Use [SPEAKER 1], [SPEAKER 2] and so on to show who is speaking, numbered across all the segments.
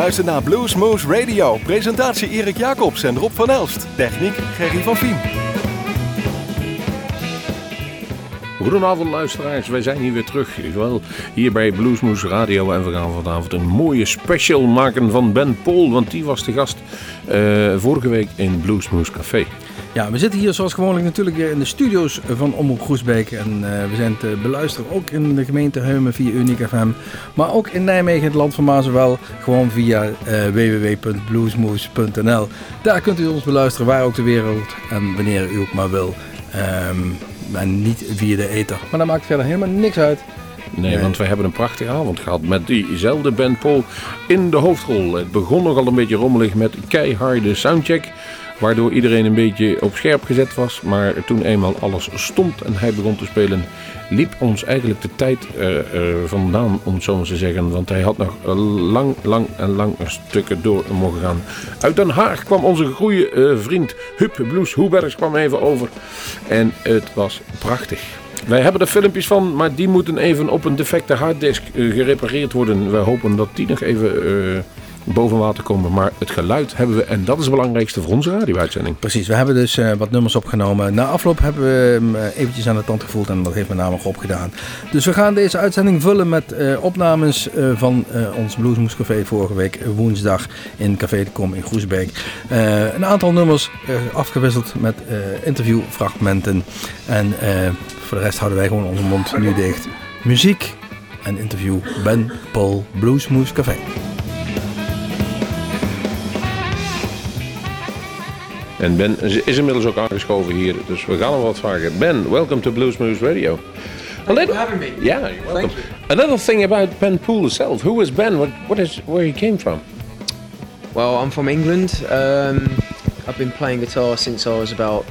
[SPEAKER 1] U luistert naar Bluesmoose Radio. Presentatie Erik Jacobs en Rob van Elst. Techniek Gerry van Vien.
[SPEAKER 2] Goedenavond luisteraars, wij zijn hier weer terug. Wel, hier bij Bluesmoose Radio en we gaan vanavond een mooie special maken van Ben Paul. Want die was de gast uh, vorige week in Bluesmoose Café.
[SPEAKER 3] Ja, we zitten hier zoals gewoonlijk natuurlijk weer in de studio's van Omroep Groesbeek. En uh, we zijn te beluisteren ook in de gemeente Heumen via Unique FM. Maar ook in Nijmegen, het land van Mazenwel, gewoon via uh, www.bluesmoose.nl. Daar kunt u ons beluisteren waar ook de wereld en wanneer u ook maar wil. Um, en niet via de ether. Maar dat maakt verder helemaal niks uit.
[SPEAKER 2] Nee, want we hebben een prachtige avond gehad met diezelfde band Paul in de hoofdrol. Het begon nogal een beetje rommelig met keiharde soundcheck. Waardoor iedereen een beetje op scherp gezet was. Maar toen eenmaal alles stond en hij begon te spelen, liep ons eigenlijk de tijd uh, uh, vandaan, om het zo maar te zeggen. Want hij had nog lang, lang en lang stukken door mogen gaan. Uit Den Haag kwam onze goede uh, vriend Huub Bloes Hoebergs kwam even over. En het was prachtig. Wij hebben er filmpjes van, maar die moeten even op een defecte harddisk gerepareerd worden. We hopen dat die nog even boven water komen. Maar het geluid hebben we, en dat is het belangrijkste voor onze radio-uitzending.
[SPEAKER 3] Precies, we hebben dus uh, wat nummers opgenomen. Na afloop hebben we hem uh, eventjes aan de tand gevoeld en dat heeft met name op gedaan. Dus we gaan deze uitzending vullen met uh, opnames van ons Bluesmoes Café vorige week woensdag in Café de Kom in Groesbeek. een aantal nummers afgewisseld met interviewfragmenten. En voor de rest houden wij gewoon onze mond nu dicht. Muziek en interview Ben Paul Bluesmoes Café.
[SPEAKER 2] En Ben is inmiddels ook aangeschoven hier, dus we gaan hem wat vragen. Ben, welcome to Blues Bluesmoose Radio.
[SPEAKER 4] Thank you for having me.
[SPEAKER 2] Yeah, you're welcome.
[SPEAKER 4] You.
[SPEAKER 2] Another thing about Ben Poole himself. Who was Ben? What, what is where he came from?
[SPEAKER 4] Well, I'm from England. Um, I've been playing guitar since I was about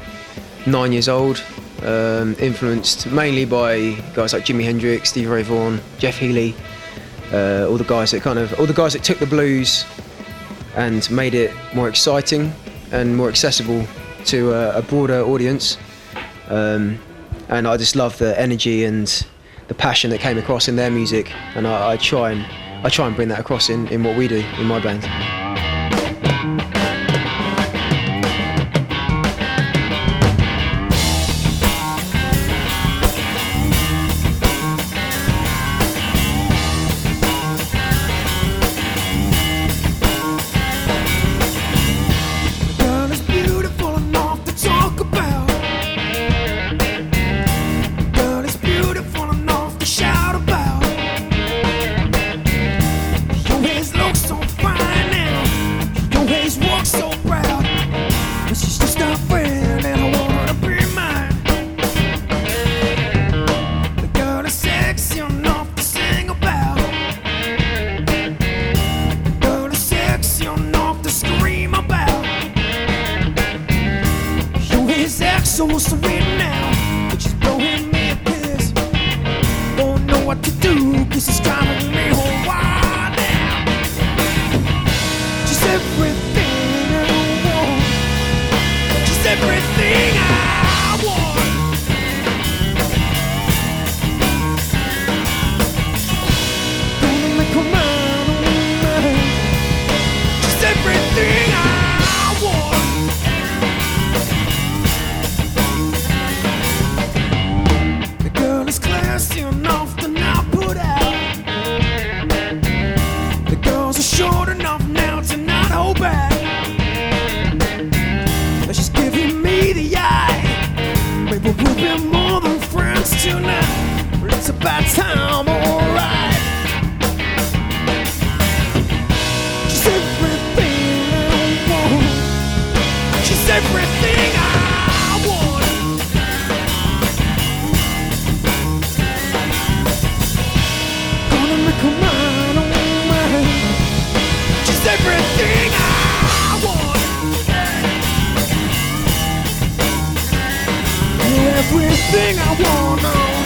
[SPEAKER 4] nine years old. Um, influenced mainly by guys like Jimi Hendrix, Stevie Ray Vaughan, Jeff Healey, uh, all the guys that kind of all the guys that took the blues and made it more exciting and more accessible to a, a broader audience. Um, and I just love the energy and the passion that came across in their music, and I, I try and I try and bring that across in, in what we do in my band.
[SPEAKER 2] So
[SPEAKER 4] what's the win now? But she's blowing me a kiss. Don't know what to do, cause it's driving me home wild now. Just everything I want. Just everything.
[SPEAKER 2] you now. It's about time. everything I wanna.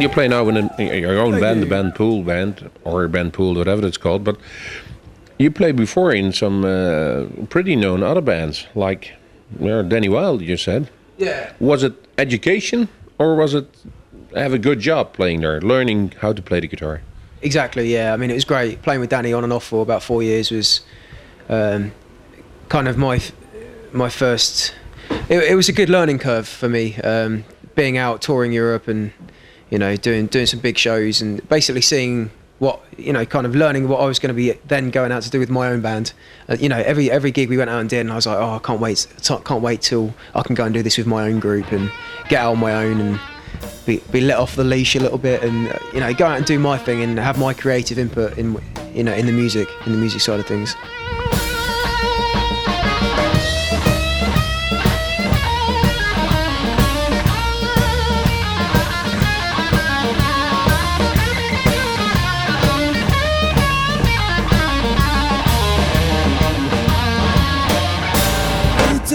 [SPEAKER 2] You play now in, a, your own band, the Ben Poole band, or Ben Poole, whatever it's called. But you played before in some uh, pretty known other bands, like uh, Danny Wild, you said.
[SPEAKER 5] Yeah.
[SPEAKER 2] Was it education, or was it have a good job playing there, learning how to play the guitar?
[SPEAKER 5] Exactly. Yeah. I mean, it was great playing with Danny on and off for about four years. Was um, kind of my my first. It, it, was a good learning curve for me, um, being out touring Europe and you know, doing doing some big shows and basically seeing what you know, kind of learning what I was going to be then going out to do with my own band. Uh, you know, every every gig we went out and did, and I was like, oh, I can't wait, can't wait till I can go and do this with my own group and get out on my own and be, be let off the leash a little bit and uh, you know go out and do my thing and have my creative input in you know in the music in the music side of things.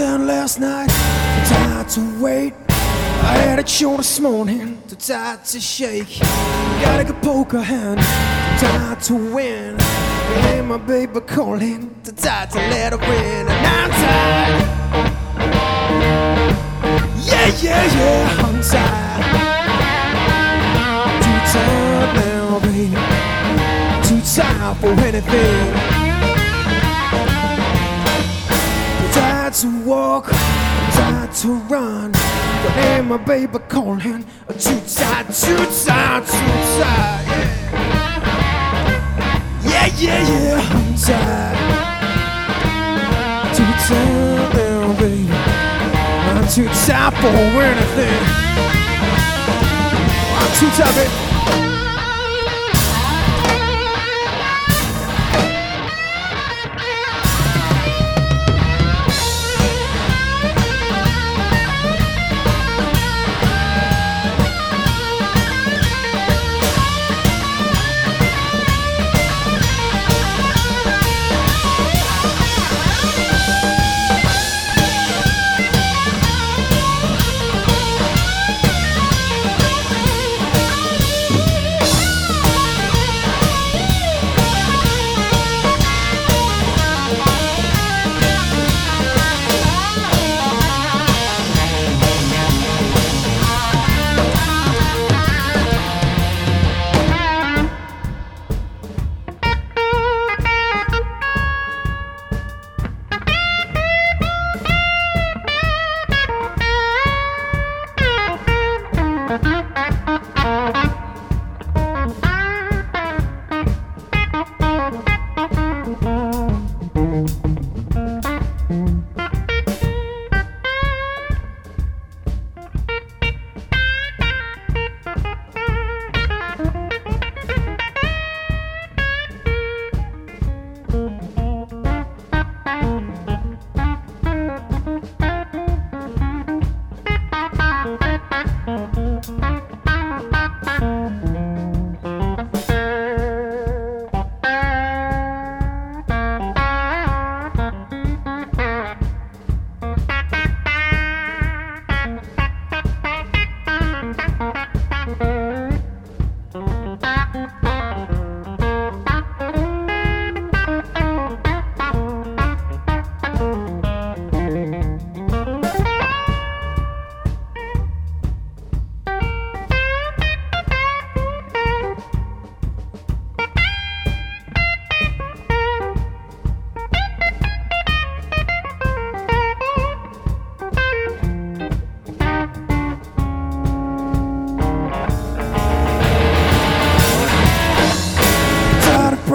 [SPEAKER 4] Last night, too tired to wait. I had a show this morning, too tired to shake. Got a good poker hand, too tired to win. Hey, my baby calling, too tired to let her win. And I'm tired. Yeah, yeah, yeah, I'm tired. Too tired now, baby. Too tired for anything. To walk, tired to run. But ain't my baby calling. Too tired, too tired, too tired. Yeah, yeah, yeah, yeah. I'm tired. Too tired now, baby. I'm too tired for anything. I'm too tired, baby.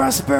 [SPEAKER 4] Tired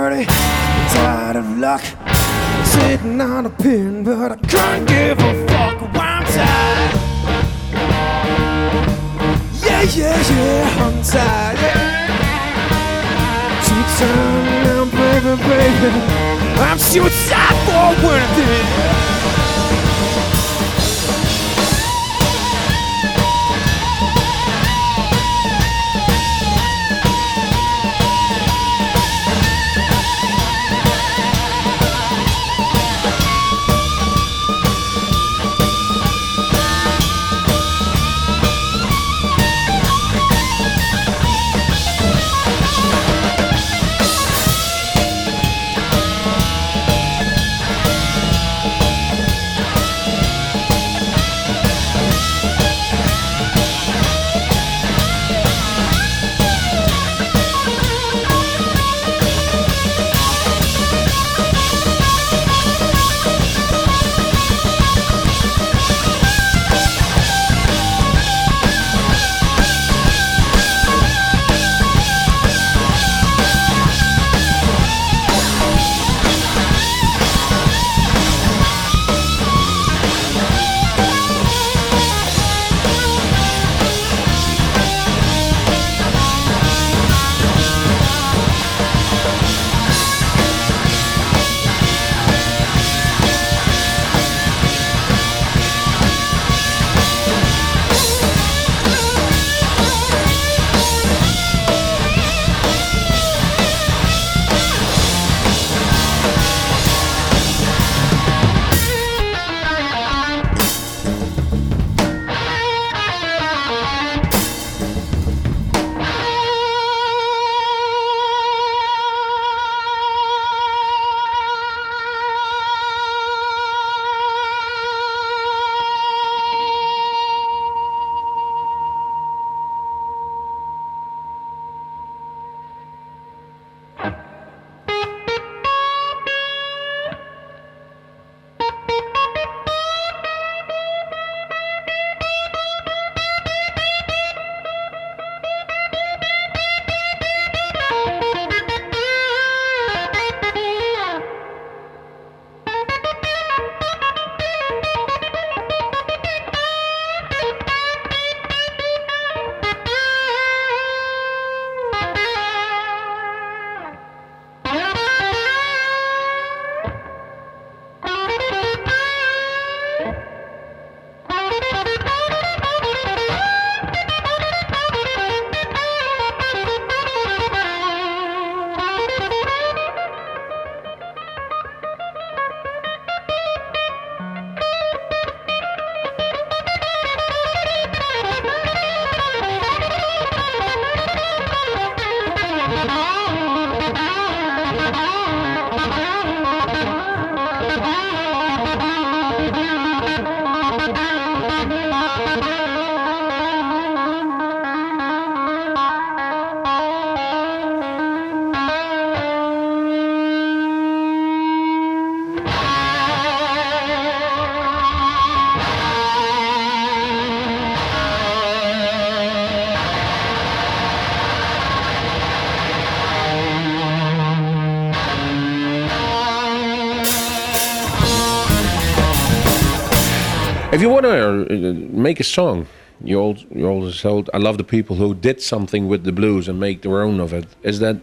[SPEAKER 2] you want to uh, make a song, you al- you always told, I love the people who did something with the blues and make their own of it. Is that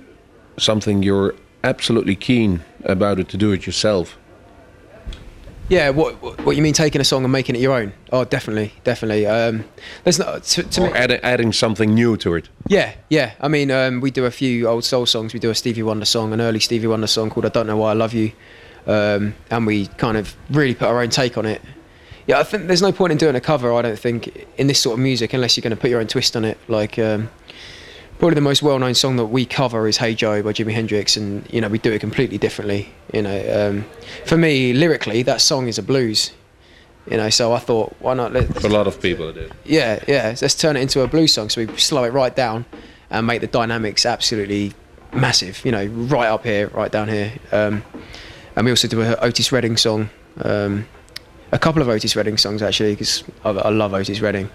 [SPEAKER 2] something you're absolutely keen about it to do it yourself?
[SPEAKER 5] Yeah, what what you mean taking a song and making it your own? Oh, definitely, definitely. Um, there's not to, to me.
[SPEAKER 2] Or add, adding something new to it?
[SPEAKER 5] Yeah, yeah. I mean, um, we do a few old soul songs. We do a Stevie Wonder song, an early Stevie Wonder song called "I Don't Know Why I Love You," um, and we kind of really put our own take on it. Yeah, I think there's no point in doing a cover. I don't think in this sort of music unless you're going to put your own twist on it. Like um, probably the most well-known song that we cover is "Hey Joe" by Jimi Hendrix, and you know we do it completely differently. You know, um, for me lyrically, that song is a blues. You know, so I thought, why not? Let,
[SPEAKER 2] For a lot of people it is.
[SPEAKER 5] yeah, yeah. Let's turn it into a blues song. So we slow it right down and make the dynamics absolutely massive. You know, right up here, right down here. Um, and we also do a Otis Redding song, um, a couple of Otis Redding songs actually, because I, I love Otis Redding,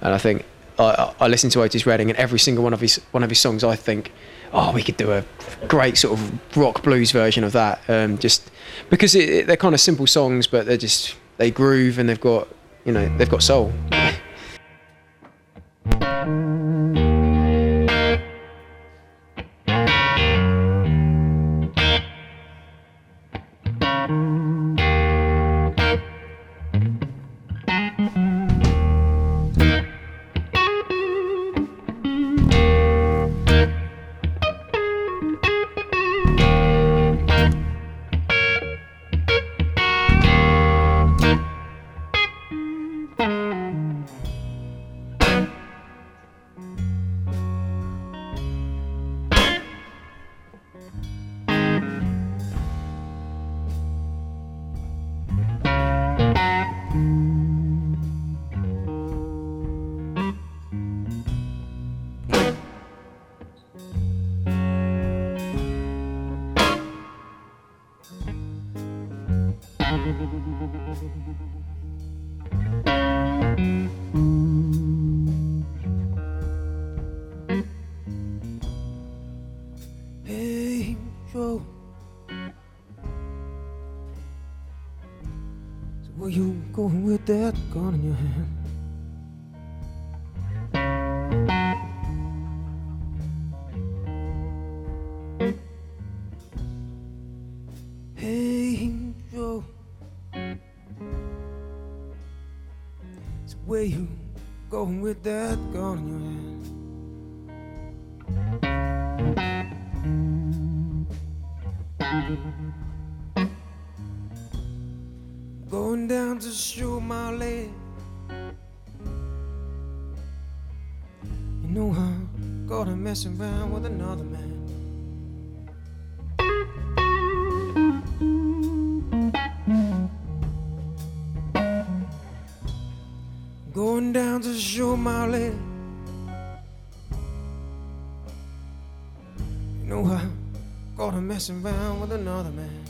[SPEAKER 5] and I think I, I listen to Otis Redding and every single one of his one of his songs. I think, oh, we could do a great sort of rock blues version of that. Um, just because it, it, they're kind of simple songs, but they're just they groove and they've got you know they've got soul.
[SPEAKER 4] That gun in your hand? Gonna around with another man. Going down to show my leg. You know I'm gonna mess around with another man.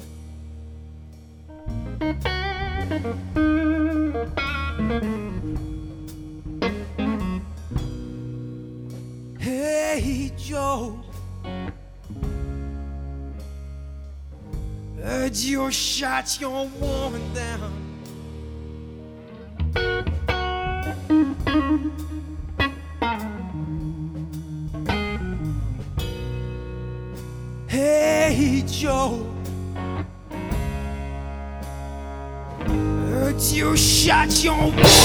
[SPEAKER 4] Your shot your woman down. Hey, Joe. Heard you shot your woman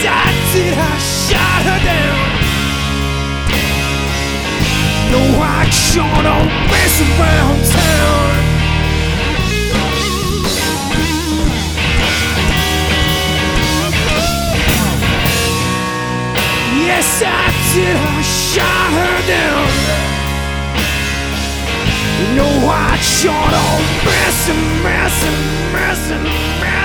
[SPEAKER 4] Did. I shot her down. No, sure don't mess around. Yes, I did. I shot her down. No, messing, messing, messing, messing,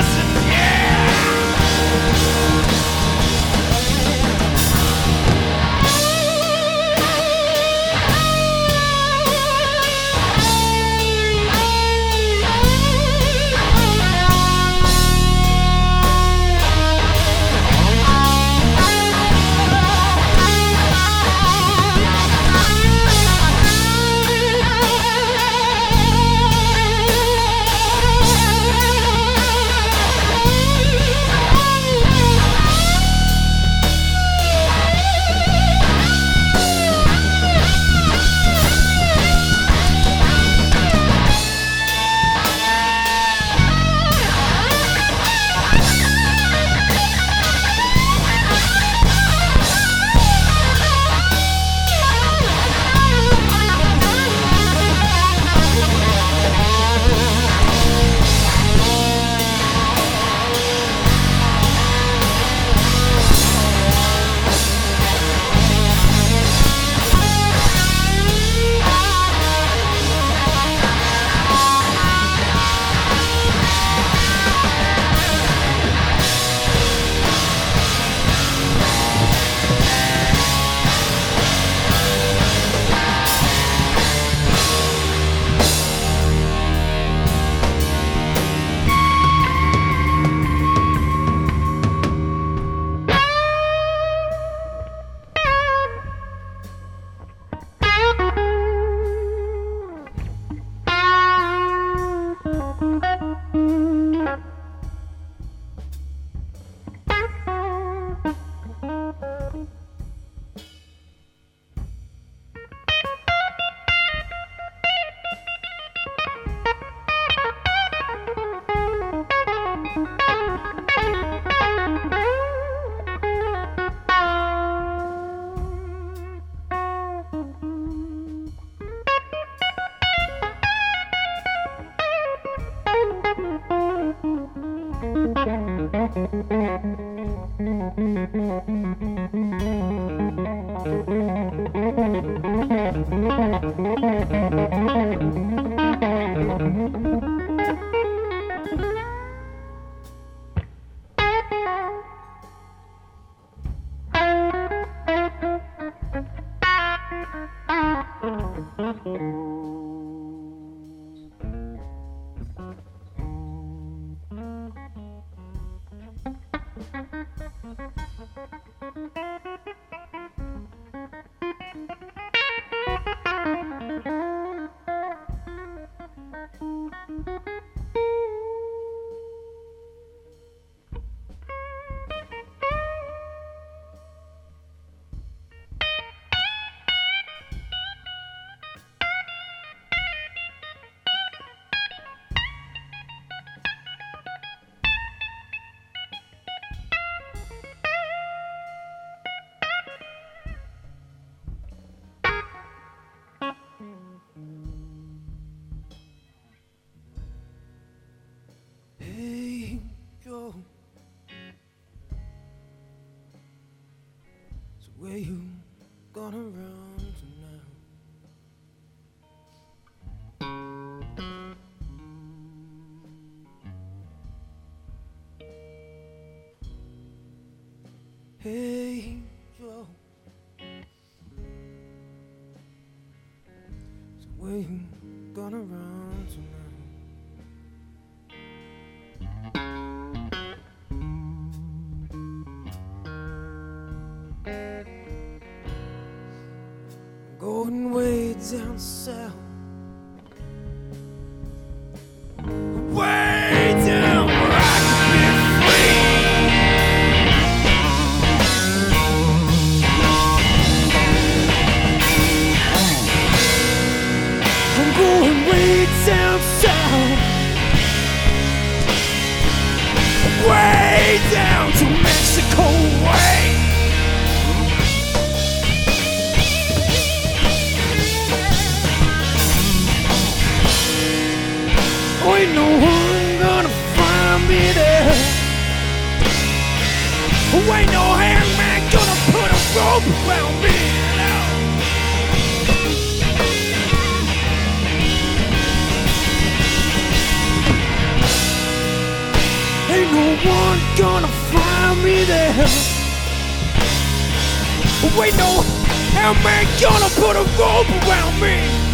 [SPEAKER 4] Where you gonna run to now? Hey, Joe. So where you? answer. We know how man gonna put a rope around me.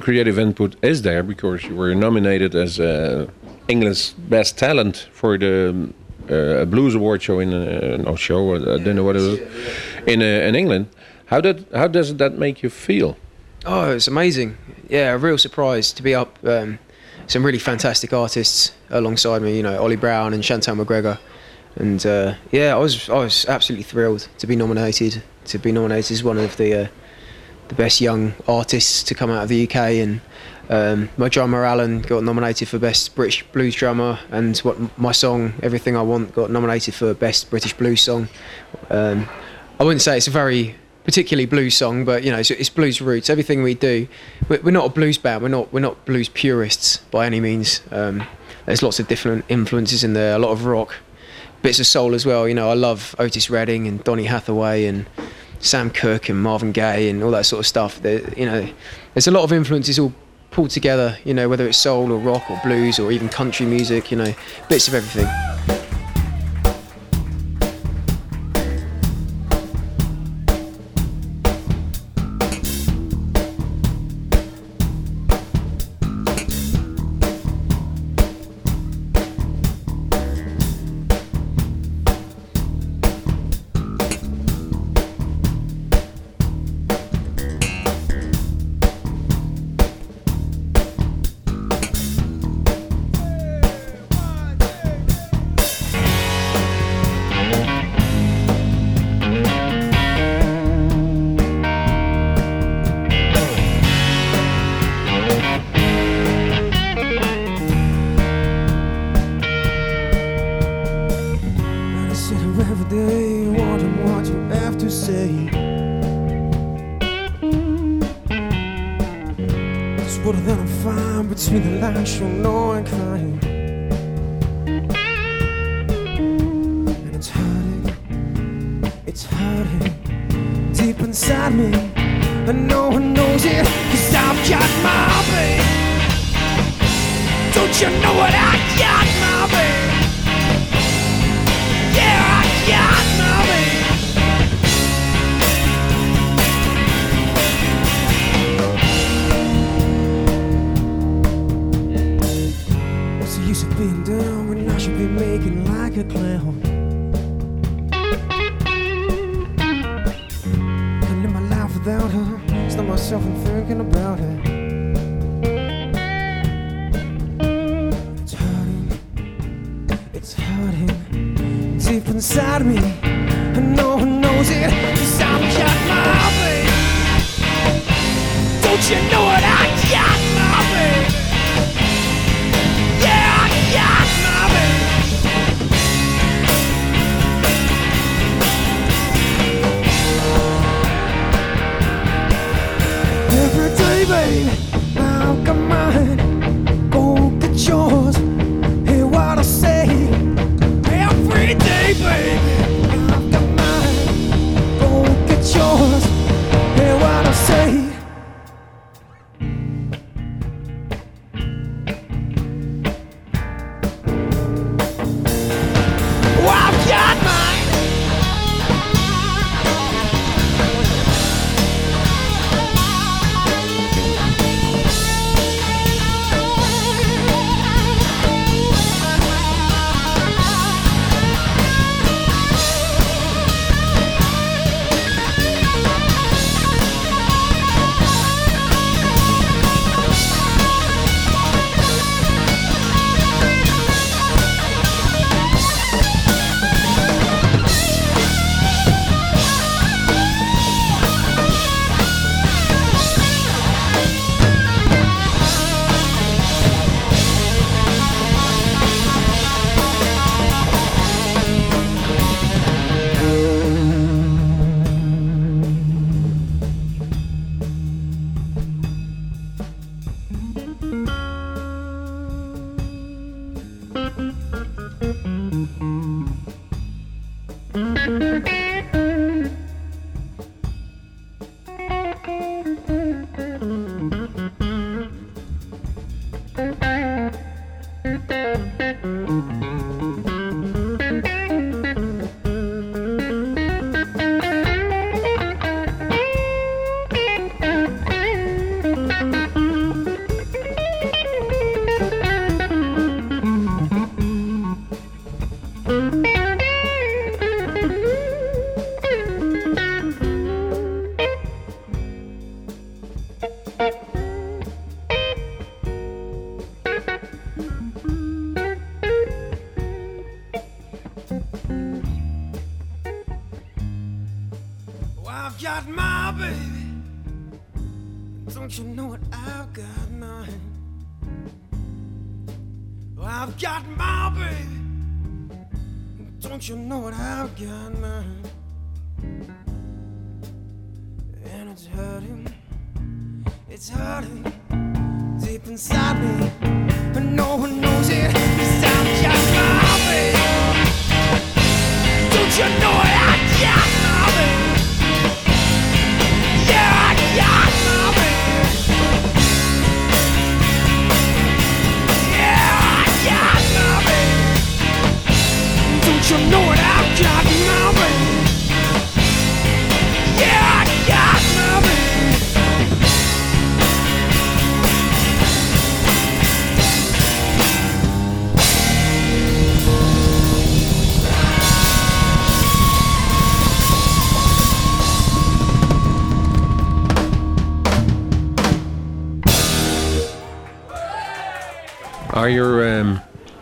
[SPEAKER 2] Creative input is there because you were nominated as uh, England's best talent for the uh, Blues Award show in uh, no show. I don't know what it was in uh, in England. How did how does that make you feel?
[SPEAKER 5] Oh, it's amazing. Yeah, a real surprise to be up. Um, some really fantastic artists alongside me. You know, Oli Brown and Chantel McGregor. And uh, yeah, I was I was absolutely thrilled to be nominated. To be nominated as one of the uh, the best young artists to come out of the UK. And um, my drummer Alan got nominated for best British blues drummer, and what my song Everything I Want got nominated for best British blues song. Um, I wouldn't say it's a very particularly blues song, but you know, it's, it's blues roots. Everything we do, we're, not a blues band. We're not we're not blues purists by any means. Um, there's lots of different influences in there. A lot of rock, bits of soul as well. You know, I love Otis Redding and Donny Hathaway and Sam Cooke and Marvin Gaye and all that sort of stuff. You know, there's a lot of influences all pulled together. You know, whether it's soul or rock or blues or even country music. You know, bits of everything.
[SPEAKER 4] Between the lines, you know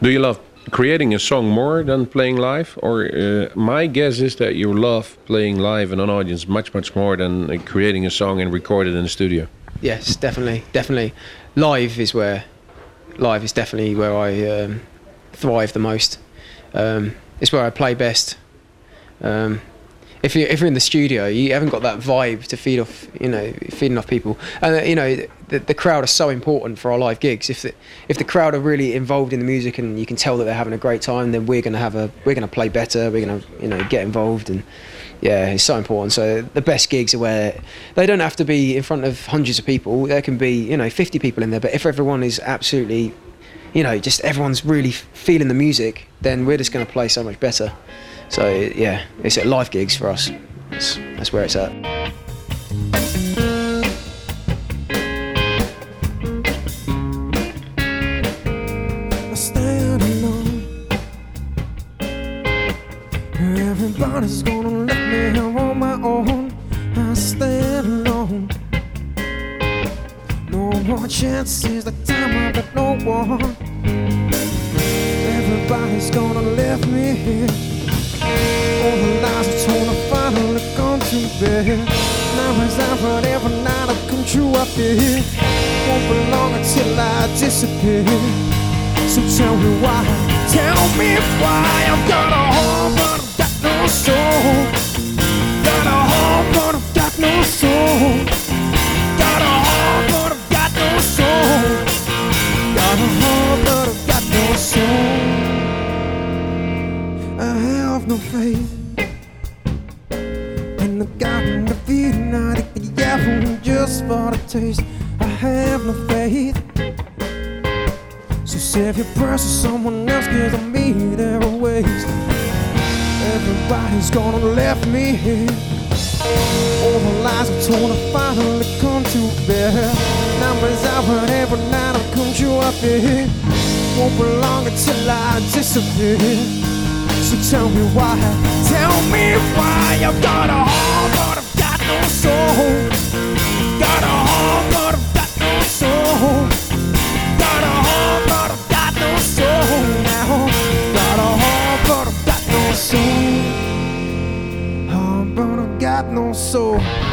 [SPEAKER 2] do you love creating a song more than playing live? Or uh, my guess is that you love playing live in an audience much, much more than uh, creating a song and record it in the studio.
[SPEAKER 5] Yes, definitely, definitely. Live is where, live is definitely where I um, thrive the most. Um, it's where I play best. Um, if you if you're in the studio, you haven't got that vibe to feed off, you know, feeding off people. And uh, you know, the, the crowd are so important for our live gigs. If the if the crowd are really involved in the music and you can tell that they're having a great time, then we're gonna have a we're gonna play better. We're gonna you know get involved and yeah, it's so important. So the best gigs are where they don't have to be in front of hundreds of people. There can be you know 50 people in there, but if everyone is absolutely you know just everyone's really feeling the music, then we're just gonna play so much better. So yeah, it's at live gigs for us. That's, that's where it's at.
[SPEAKER 4] Everybody's gonna let me on my own. I stand alone. No more chances, the time I've got no one. Everybody's gonna leave me here. All the lies I told are finally gone to bed. Now as I've heard every night I come true up here. Won't be long until I disappear. So tell me why, tell me why I've got a heart but I've got no soul. Got a heart but I've got no soul. Got a heart but I've got no soul. Got a heart but I've got no soul. I have no faith. And the God defeated I take the apple just for the taste. I have no faith. So save your prayers to someone else, cause I'm me there waste. Everybody's gonna left me here. All the lies I'm told are finally come to bear. Numbers I've heard every night I've come true up here. Won't be long until I disappear. So tell me why, tell me why I've got a heart but I've got no soul. Got a heart but I've got no soul. Got a heart but I've got no soul now. Got a heart but I've got no soul. Heart but I've got no soul.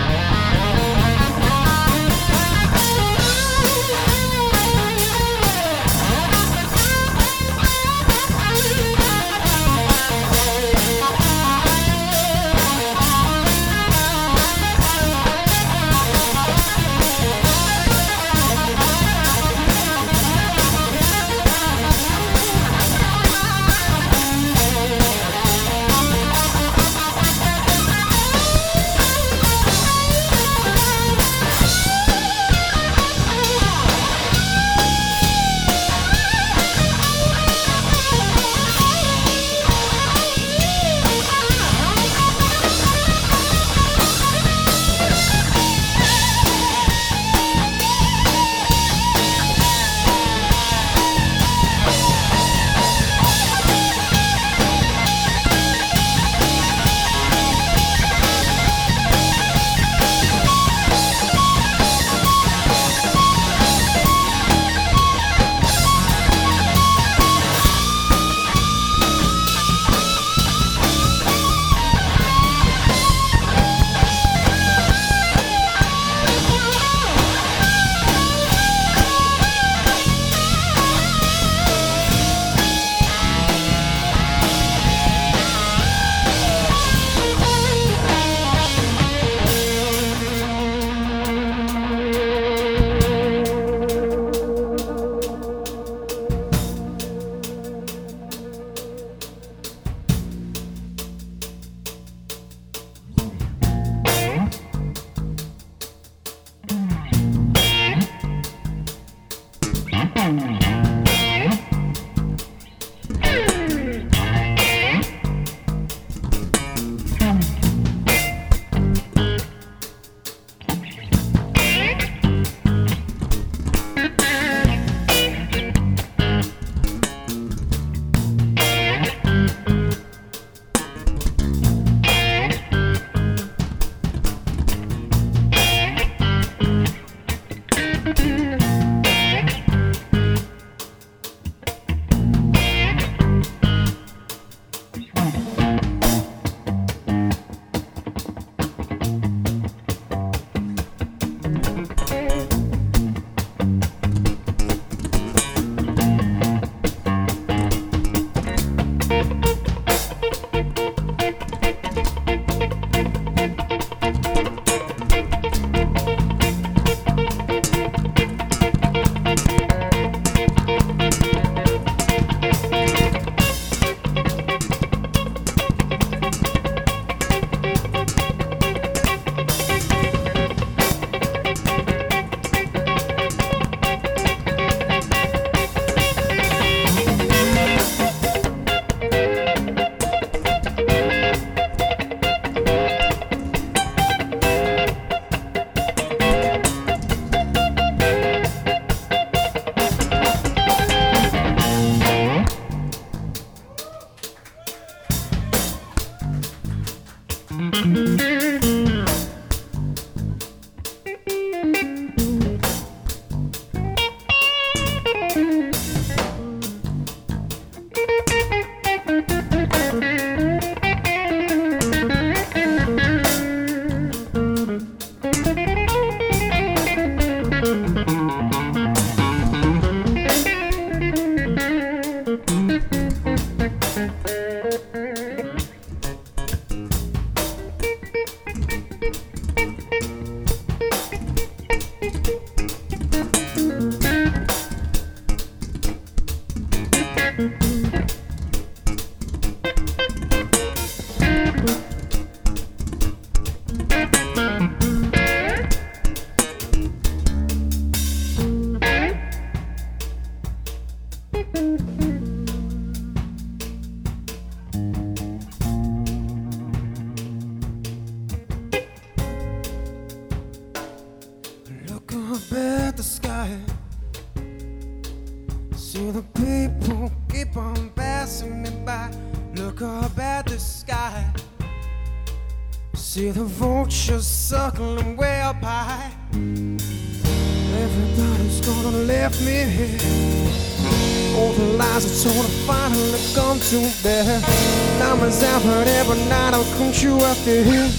[SPEAKER 4] Diamonds effort every night I'll come true after here.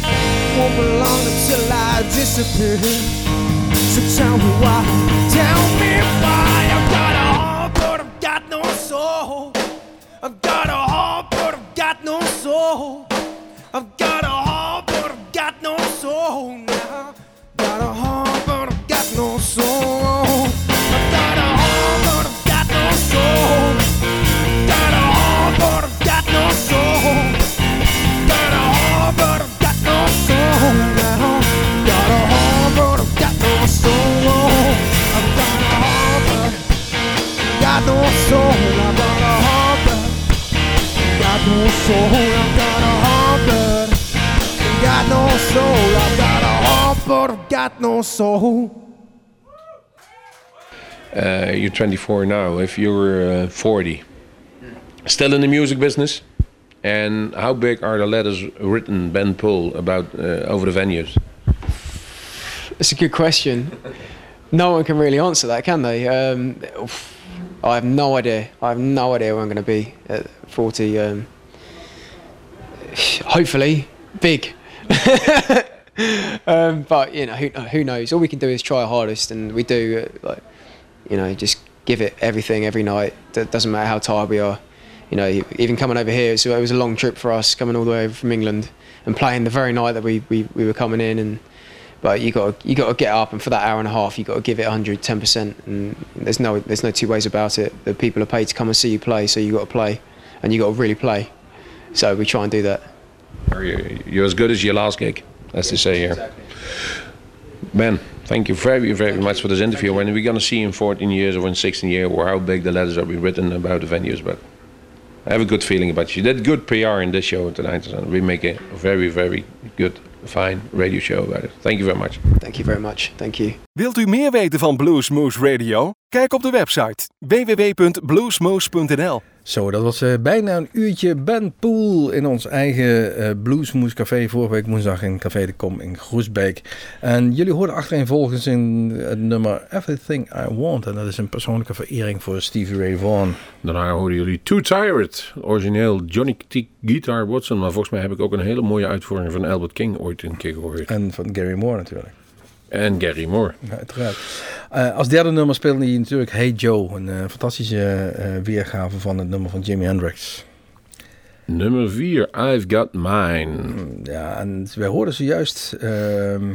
[SPEAKER 4] Won't be long until I disappear. So tell me why, tell me why. I've got a heart, but I've got no soul. I've got a heart, but I've got no soul. I've got no soul. I've got a got no soul. I've got a got no soul.
[SPEAKER 2] Uh, you're 24 now. If you're uh, 40, still in the music business, and how big are the letters written Ben Poole about uh, over the venues?
[SPEAKER 5] It's a good question. No one can really answer that, can they? Um, I have no idea. I have no idea where I'm going to be at 40. Um, hopefully, big. um, but you know, who, who knows? All we can do is try our hardest, and we do. Uh, like, you know, just give it everything every night. It doesn't matter how tired we are. You know, even coming over here, so it was a long trip for us, coming all the way over from England and playing the very night that we, we, we were coming in. And but you got you got to get up, and for that hour and a half, you got to give it 110 percent. And there's no there's no two ways about it. The people are paid to come and see you play, so you got to play, and you got to really play. So we try and do that.
[SPEAKER 2] Are you, you're as good as your last gig, as they say here. Ben, thank you very, very much for this interview. When are we going to see in 14 years or in 16 years, or how big the letters are be written about the venues? But I have a good feeling about you. You did good PR in this show tonight. and we make a very, very good, fine radio show about it. Thank you very much.
[SPEAKER 5] Thank you very much. Thank you.
[SPEAKER 1] Wilt u meer weten van Bluesmoose Radio? Kijk op de website www.bluesmoose.nl.
[SPEAKER 3] Zo, dat was eh, bijna een uurtje Ben Poel in ons eigen eh Bluesmoes Café. Vorige week woensdag in Café de Kom in Groesbeek. En jullie hoorden achtereenvolgens in het nummer Everything I Want. En dat is een persoonlijke verering voor Stevie Ray Vaughan.
[SPEAKER 2] Daarna hoorden jullie Too Tired, origineel Johnny T. Guitar Watson. Maar volgens mij heb ik ook een hele mooie uitvoering van Albert King ooit een keer gehoord.
[SPEAKER 3] En van Gary Moore natuurlijk.
[SPEAKER 2] En Gary Moore.
[SPEAKER 3] Ja, uiteraard. Eh, als derde nummer speelde hij natuurlijk Hey Joe. Een eh, fantastische eh, weergave van het nummer van Jimi Hendrix.
[SPEAKER 2] Nummer 4, I've Got Mine.
[SPEAKER 3] Ja, en wij hoorden zojuist... ehm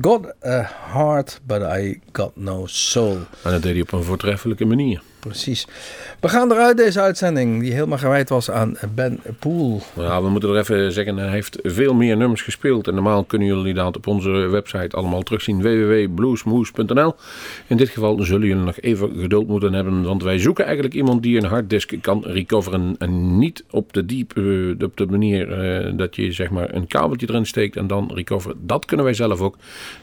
[SPEAKER 3] got a heart, but I got no soul.
[SPEAKER 2] En dat deed hij op een voortreffelijke manier.
[SPEAKER 3] Precies. We gaan eruit deze uitzending, die helemaal gewijd was aan Ben Poel.
[SPEAKER 2] Nou, we moeten er even zeggen, hij heeft veel meer nummers gespeeld. En normaal kunnen jullie dat op onze website allemaal terugzien. www.bluesmoose.nl In dit geval zullen jullie nog even geduld moeten hebben. Want wij zoeken eigenlijk iemand die een harddisk kan recoveren. En niet op de diep, eh, op de manier eh, dat je zeg maar een kabeltje erin steekt en dan recover. Dat kunnen wij zelf ook.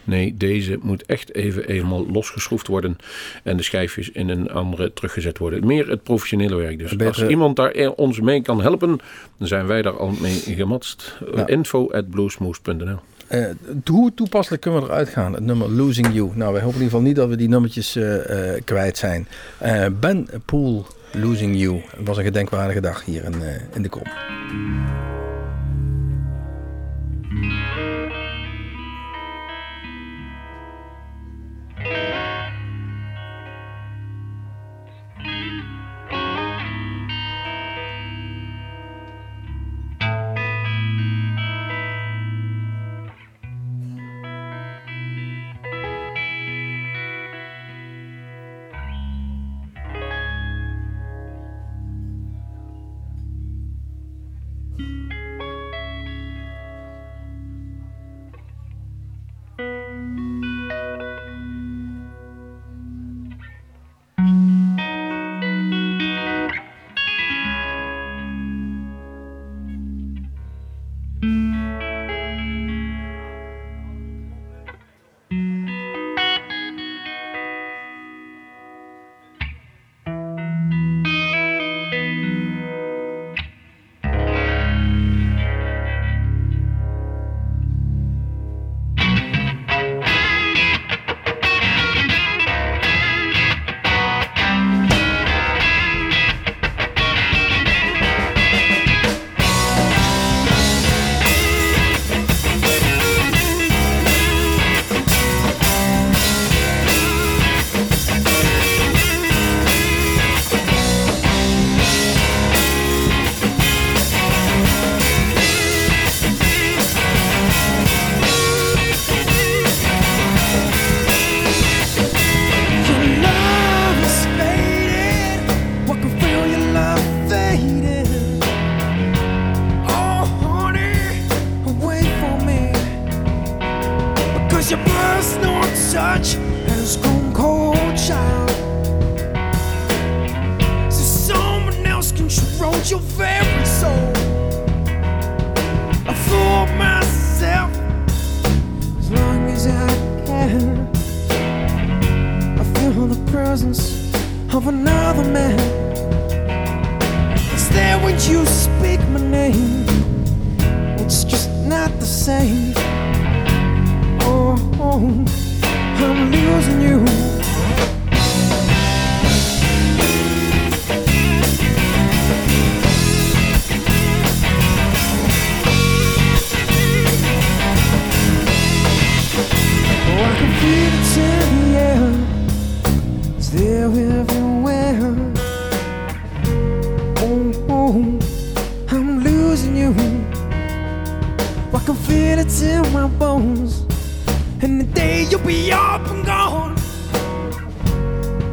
[SPEAKER 2] Nee, deze moet echt even eenmaal losgeschroefd worden. En de schijfjes in een andere teruggezet worden. Meer het professionele werk. Dus
[SPEAKER 3] Beter-
[SPEAKER 2] als iemand daar e- ons mee kan helpen, dan zijn wij daar al mee gematst.
[SPEAKER 3] Ja.
[SPEAKER 2] Info at
[SPEAKER 3] Eh, hoe toepasselijk kunnen we eruit gaan? Het nummer Losing You. Nou, wij hopen in ieder geval niet dat we die nummertjes eh, eh, kwijt zijn. Eh, ben Poel, Losing You. Het was een gedenkwaardige dag hier in, eh, in de kom.
[SPEAKER 4] Touch has gone cold, child. So someone else controls your very soul. I fool myself as long as I can. I feel the presence of another man. It's there when you speak my name. It's just not the same. Oh, oh I'm losing you. Be up and gone.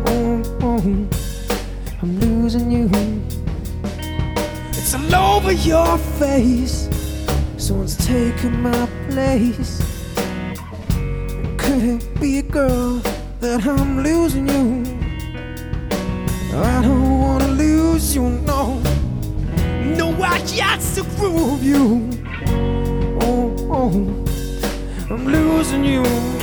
[SPEAKER 4] Oh, oh, I'm losing you. It's all over your face. Someone's taking my place. Could it be a girl that I'm losing you? I don't wanna lose you, no. No, I got to prove you. Oh, oh, I'm losing you.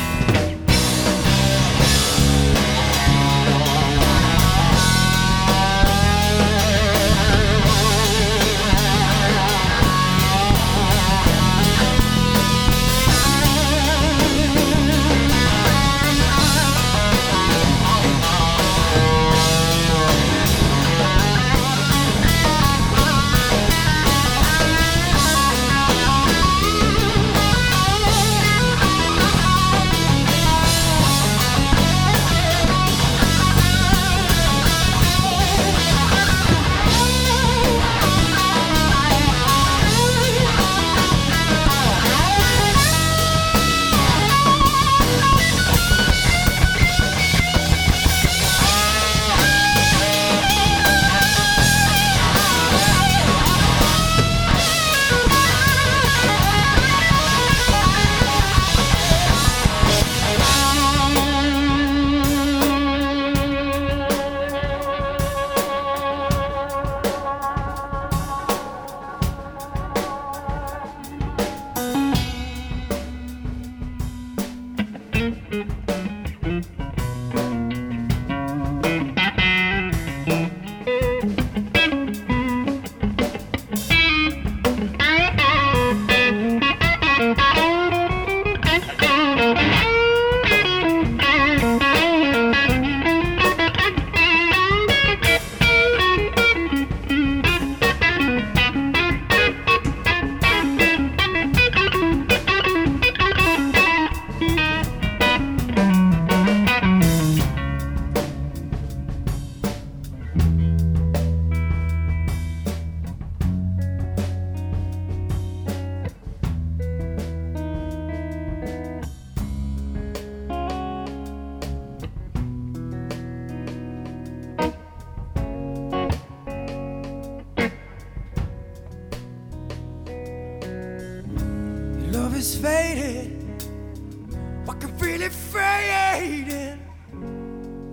[SPEAKER 4] I can feel it fading.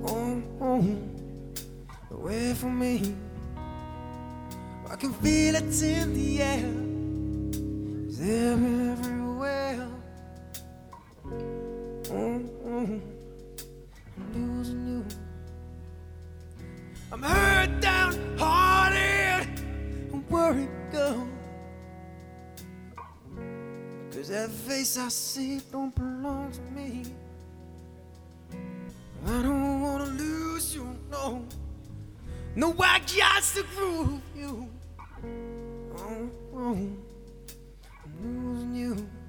[SPEAKER 4] Oh, oh, away from me. I can feel it in the air. It's everywhere. Oh, oh, I'm losing you. I'm hurt down, hearted, and worried, girl. That face I see don't belong to me. I don't wanna lose you, no. No, I got to prove you. Oh, oh, I'm losing you.